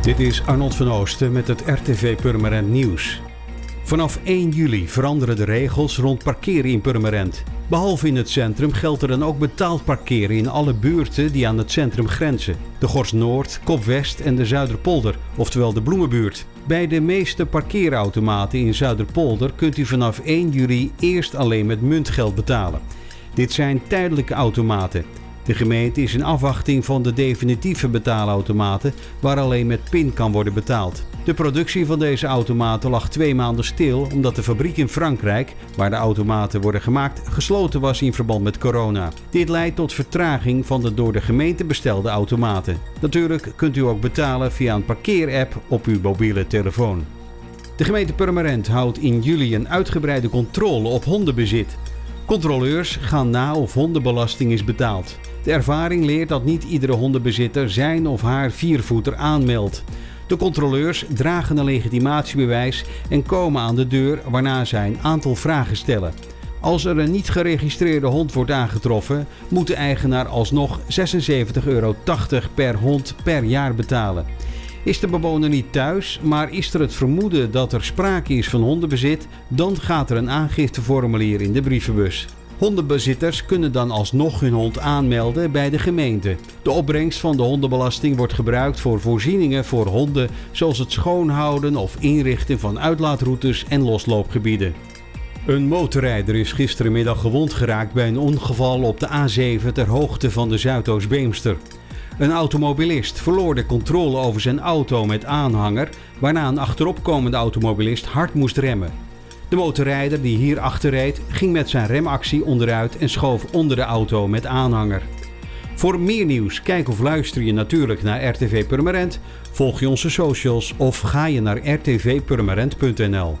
Dit is Arnold van Oosten met het RTV Purmerend Nieuws. Vanaf 1 juli veranderen de regels rond parkeren in Purmerend. Behalve in het centrum geldt er dan ook betaald parkeren in alle buurten die aan het centrum grenzen. De Gors Noord, Kop West en de Zuiderpolder, oftewel de Bloemenbuurt. Bij de meeste parkeerautomaten in Zuiderpolder kunt u vanaf 1 juli eerst alleen met muntgeld betalen. Dit zijn tijdelijke automaten. De gemeente is in afwachting van de definitieve betaalautomaten waar alleen met PIN kan worden betaald. De productie van deze automaten lag twee maanden stil omdat de fabriek in Frankrijk, waar de automaten worden gemaakt, gesloten was in verband met corona. Dit leidt tot vertraging van de door de gemeente bestelde automaten. Natuurlijk kunt u ook betalen via een parkeerapp op uw mobiele telefoon. De gemeente Purmerend houdt in juli een uitgebreide controle op hondenbezit. Controleurs gaan na of hondenbelasting is betaald. De ervaring leert dat niet iedere hondenbezitter zijn of haar viervoeter aanmeldt. De controleurs dragen een legitimatiebewijs en komen aan de deur waarna zij een aantal vragen stellen. Als er een niet geregistreerde hond wordt aangetroffen, moet de eigenaar alsnog 76,80 euro per hond per jaar betalen. Is de bewoner niet thuis, maar is er het vermoeden dat er sprake is van hondenbezit, dan gaat er een aangifteformulier in de brievenbus. Hondenbezitters kunnen dan alsnog hun hond aanmelden bij de gemeente. De opbrengst van de hondenbelasting wordt gebruikt voor voorzieningen voor honden, zoals het schoonhouden of inrichten van uitlaatroutes en losloopgebieden. Een motorrijder is gisterenmiddag gewond geraakt bij een ongeval op de A7 ter hoogte van de Zuidoost-Beemster. Een automobilist verloor de controle over zijn auto met aanhanger, waarna een achteropkomende automobilist hard moest remmen. De motorrijder die hier achter reed ging met zijn remactie onderuit en schoof onder de auto met aanhanger. Voor meer nieuws, kijk of luister je natuurlijk naar RTV Purmerend, volg je onze socials of ga je naar rtvpurmerend.nl.